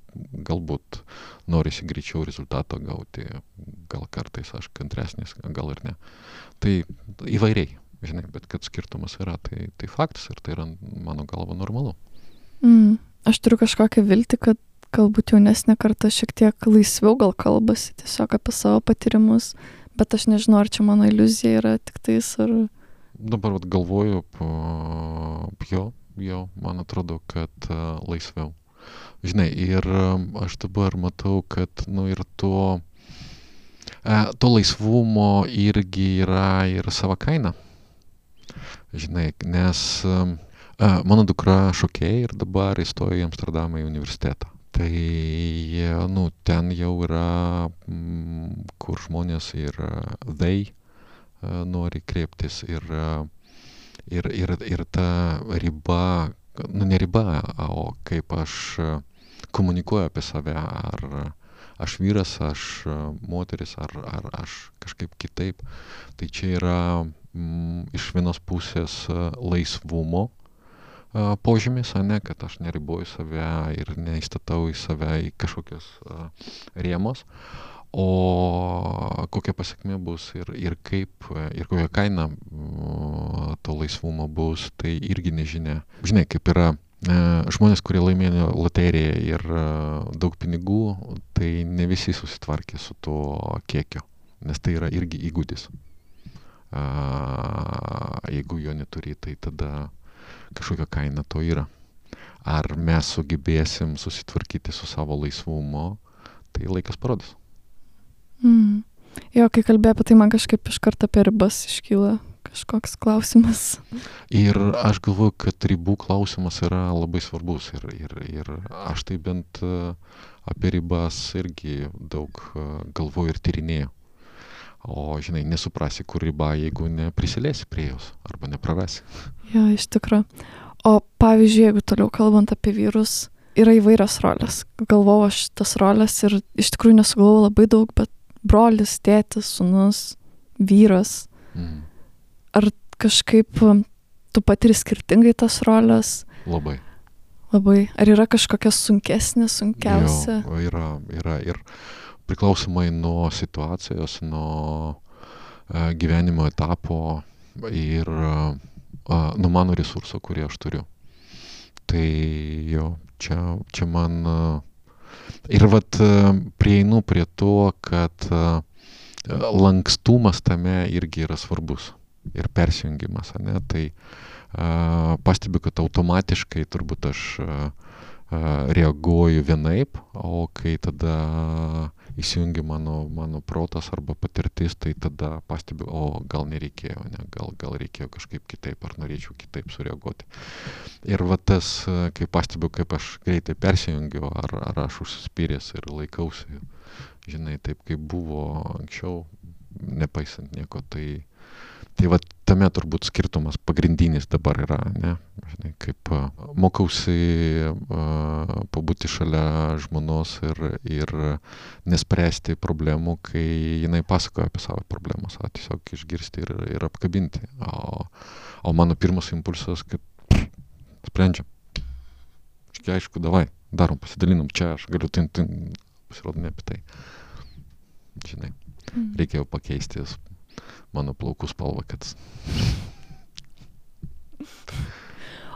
galbūt norisi greičiau rezultato gauti, gal kartais aš kantresnis, gal ir ne. Tai įvairiai, žinai, bet kad skirtumas yra, tai, tai faktas ir tai yra mano galva normalu. Mm, aš turiu kažkokią viltį, kad galbūt jaunesnė karta šiek tiek laisviau gal kalbasi tiesiog apie savo patyrimus, bet aš nežinau, ar čia mano iliuzija yra tik tais ar... Dabar vat, galvoju, jo, jo, man atrodo, kad uh, laisviau. Žinai, ir uh, aš dabar matau, kad, nu, ir to, uh, to laisvumo irgi yra ir sava kaina. Žinai, nes mano dukra šokėja ir dabar įstojo į Amsterdamą į universitetą tai nu ten jau yra mm, kur žmonės ir they nori kreiptis ir, ir, ir, ir ta riba, nu ne riba, o kaip aš komunikuoju apie save, ar aš vyras, aš moteris, ar, ar aš kažkaip kitaip, tai čia yra mm, iš vienos pusės laisvumo požymis, ne, kad aš neriboju save ir neįstatau į save į kažkokius rėmus, o kokia pasiekmė bus ir, ir kaip, ir kokia kaina to laisvumo bus, tai irgi nežinia. Žinai, kaip yra žmonės, kurie laimėjo loteriją ir daug pinigų, tai ne visi susitvarkė su tuo kiekiu, nes tai yra irgi įgūdis. Jeigu jo neturi, tai tada kažkokia kaina to yra. Ar mes sugebėsim susitvarkyti su savo laisvumu, tai laikas parodys. Mm. Jo, kai kalbėjau apie tai, man kažkaip iš karto apie ribas iškyla kažkoks klausimas. Ir aš galvoju, kad ribų klausimas yra labai svarbus ir, ir, ir aš tai bent apie ribas irgi daug galvoju ir tyrinėjau. O, žinai, nesuprasi, kur riba, jeigu neprisiliesi prie jos arba neprarasi. Jo, iš tikrųjų. O pavyzdžiui, jeigu toliau kalbant apie vyrus, yra įvairios rolės. Galvojau aš tas rolės ir iš tikrųjų nesugalvojau labai daug, bet brolis, tėtis, sunus, vyras. Mm. Ar kažkaip um, tu patiri skirtingai tas rolės? Labai. Labai. Ar yra kažkokia sunkesnė, sunkiausia? Jo, yra, yra ir priklausomai nuo situacijos, nuo uh, gyvenimo etapo ir uh, nuo mano resurso, kurį aš turiu. Tai jo, čia, čia man ir vat prieinu prie to, kad lankstumas tame irgi yra svarbus ir persijungimas, ne? Tai pastebiu, kad automatiškai turbūt aš reaguoju vienaip, o kai tada įsijungia mano, mano protas arba patirtis, tai tada pastebiu, o gal nereikėjo, ne? gal, gal reikėjo kažkaip kitaip, ar norėčiau kitaip sureaguoti. Ir va tas, kai pastebiu, kaip aš greitai persijungiu, ar, ar aš užsispyręs ir laikausi žinai, taip kaip buvo anksčiau, nepaisant nieko. Tai, tai va tame turbūt skirtumas pagrindinis dabar yra, ne? Žinai, kaip mokausi uh, pabūti šalia žmonos ir, ir nespręsti problemų, kai jinai pasakoja apie savo problemas, o tiesiog išgirsti ir, ir apkabinti. O, o mano pirmas impulsas, kad sprendžiam. Aišku, davai, darom, pasidalinam čia, aš galiu, tai, tai pasirodo ne apie tai žinai. Mm. Reikėjo pakeisti mano plaukų spalvą, kad...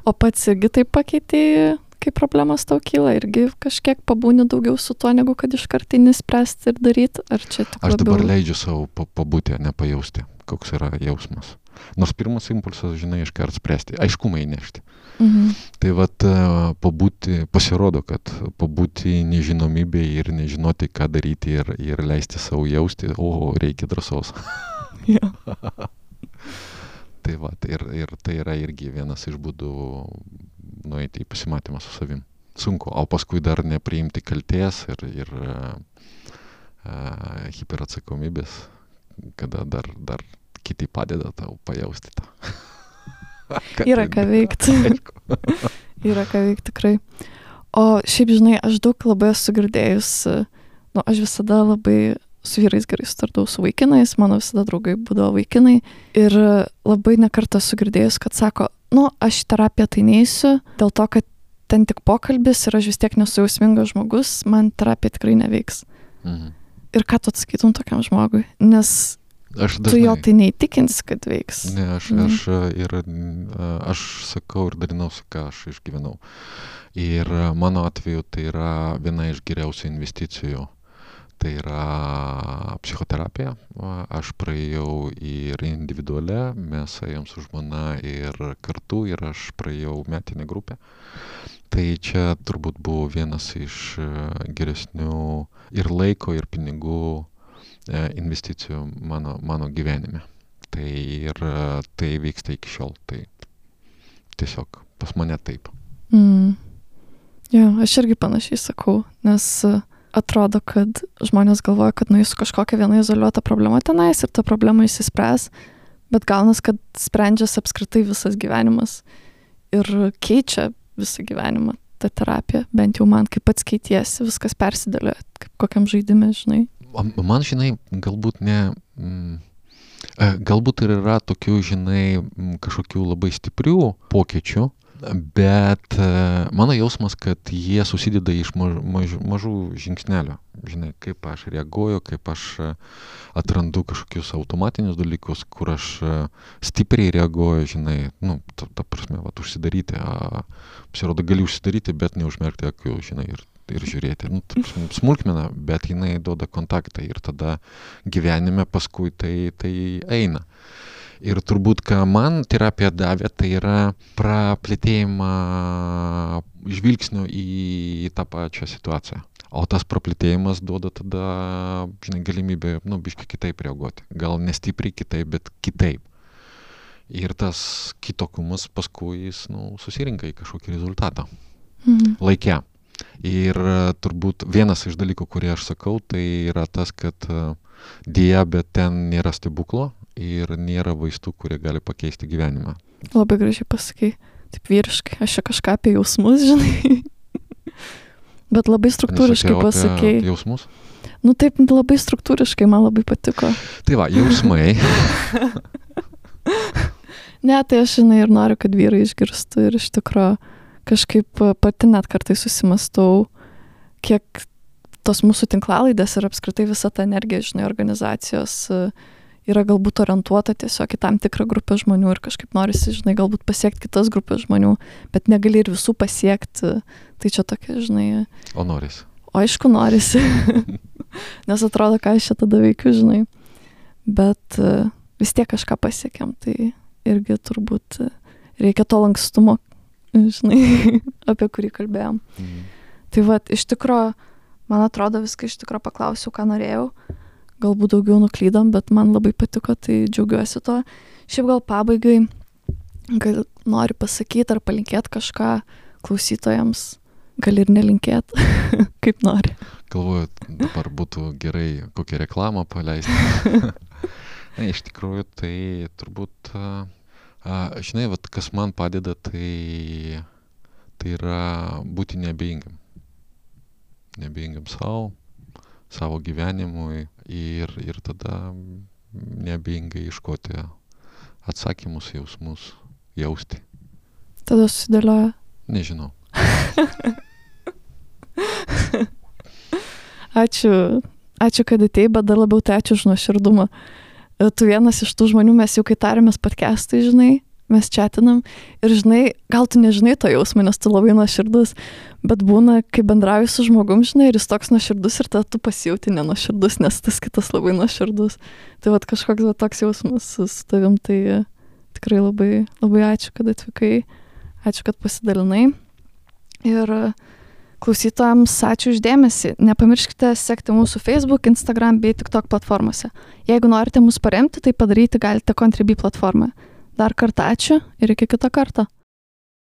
O pats irgi taip pakeitėjai, kai problemas tau kyla, irgi kažkiek pabūni daugiau su tuo, negu kad iš kartinį spręsti ir daryti, ar čia tik... Aš labiau... dabar leidžiu savo pabūti, nepajausti, koks yra jausmas. Nors pirmas impulsas, žinai, iškart spręsti, aiškumą įnešti. Mhm. Tai vad e, pabūti, pasirodo, kad pabūti nežinomybėje ir nežinoti, ką daryti ir, ir leisti savo jausti, o reikia drąsos. [laughs] tai va, ir, ir tai yra irgi vienas iš būdų nueiti į pasimatymą su savim. Sunku, o paskui dar nepriimti kalties ir, ir uh, uh, hiperatsakomybės, kada dar, dar kiti padeda tau pajausti tą. [laughs] Yra ką veikti. [laughs] [laughs] Yra ką veikti tikrai. O šiaip, žinai, aš daug labai esu girdėjus, nu, aš visada labai su vyrais gerai sutardavau su vaikinais, mano visada draugai būdavo vaikinai. Ir labai nekartą esu girdėjus, kad sako, nu, aš į terapiją tai neįsiu, dėl to, kad ten tik pokalbis ir aš vis tiek nesu jausmingas žmogus, man terapija tikrai neveiks. Mhm. Ir ką tu atsakytum tokiam žmogui? Nes Aš dažnai, tu jo tai neįtikins, kad veiks. Ne, aš, mm. aš, ir, aš sakau ir dalinausi, ką aš išgyvenau. Ir mano atveju tai yra viena iš geriausių investicijų. Tai yra psichoterapija. Aš praėjau ir individualią, mes ėjom su žmona ir kartu ir aš praėjau metinę grupę. Tai čia turbūt buvo vienas iš geresnių ir laiko, ir pinigų E, investicijų mano, mano gyvenime. Tai ir e, tai vyksta iki šiol. Tai tiesiog pas mane taip. Mm. Jo, aš irgi panašiai sakau, nes e, atrodo, kad žmonės galvoja, kad nueis kažkokią vieną izoliuotą problemą tenais ir ta problema įsispręs, bet gaunas, kad sprendžiasi apskritai visas gyvenimas ir keičia visą gyvenimą ta terapija, bent jau man, kaip pats keitiesi, viskas persidėlioja, kaip kokiam žaidimui, žinai man, žinai, galbūt ne. Mm, e, galbūt ir yra tokių, žinai, kažkokių labai stiprių pokyčių, bet e, mano jausmas, kad jie susideda iš maž, maž, mažų žingsnelių. Žinai, kaip aš reaguoju, kaip aš e, atrandu kažkokius automatinius dalykus, kur aš stipriai reaguoju, žinai, nu, ta, ta prasme, va, užsidaryti, pasirodo, gali užsidaryti, bet neužmerkti akių, žinai, ir ir žiūrėti. Nu, smulkmena, bet jinai duoda kontaktą ir tada gyvenime paskui tai, tai eina. Ir turbūt, ką man terapija davė, tai yra praplėtėjimą žvilgsnio į tą pačią situaciją. O tas praplėtėjimas duoda tada, žinai, galimybę, nu, biškai kitaip reaguoti. Gal nestipriai kitaip, bet kitaip. Ir tas kitokumas paskui jis, nu, susirinka į kažkokį rezultatą. Mhm. Laikė. Ir e, turbūt vienas iš dalykų, kurį aš sakau, tai yra tas, kad e, dėja, bet ten nėra stebuklo ir nėra vaistų, kurie gali pakeisti gyvenimą. Labai gražiai pasakai, taip vyriškai, aš čia kažką apie jausmus, [laughs] žinai. bet labai struktūriškai pasakai. Jausmus? Nu taip, labai struktūriškai, man labai patiko. Tai va, jausmai. [laughs] ne, tai aš žinai ir noriu, kad vyrai išgirstų ir iš tikrųjų kažkaip pati net kartai susimastau, kiek tos mūsų tinklalaidės ir apskritai visa ta energija, žinai, organizacijos yra galbūt orientuota tiesiog į tam tikrą grupę žmonių ir kažkaip norisi, žinai, galbūt pasiekti kitas grupės žmonių, bet negali ir visų pasiekti. Tai čia tokia, žinai. O norisi. O aišku, norisi. [laughs] Nes atrodo, ką aš čia tada veikiu, žinai. Bet vis tiek kažką pasiekėm, tai irgi turbūt reikia to lankstumo, žinai, [laughs] apie kurį kalbėjom. Mhm. Tai vad, iš tikrųjų, man atrodo, viską iš tikrųjų paklausiau, ką norėjau. Galbūt daugiau nuklydom, bet man labai patiko, tai džiaugiuosi to. Šiaip gal pabaigai, gal nori pasakyti ar palinkėti kažką klausytojams, gal ir nelinkėti, [laughs] kaip nori. Galvoju, dabar būtų gerai kokią reklamą paleisti. [laughs] Na, iš tikrųjų, tai turbūt A, žinai, vat, kas man padeda, tai, tai yra būti neabejingam. Neabejingam savo, savo gyvenimui ir, ir tada neabejingai iškoti atsakymus, jausmus, jausti. Tada susidėlioja. Nežinau. [laughs] ačiū, ačiū, kad atėjai, bet dar labiau tai ačiū už nuoširdumą. E, tu vienas iš tų žmonių, mes jau kai tarėmės podcastai, žinai, mes čatinam ir žinai, gal tu nežinai to jausmo, nes tu labai nuoširdus, bet būna, kai bendrauji su žmogum, žinai, ir jis toks nuoširdus ir tada tu pasijauti nenuoširdus, nes tas kitas labai nuoširdus. Tai vad kažkoks va, toks jausmas su tavim, tai tikrai labai, labai ačiū, kad atvykai, ačiū, kad pasidalinai. Ir uh, Klausytojams ačiū uždėmesi. Nepamirškite sekti mūsų Facebook, Instagram bei TikTok platformose. Jeigu norite mus paremti, tai padaryti galite Contribui platformoje. Dar kartą ačiū ir iki kito karto.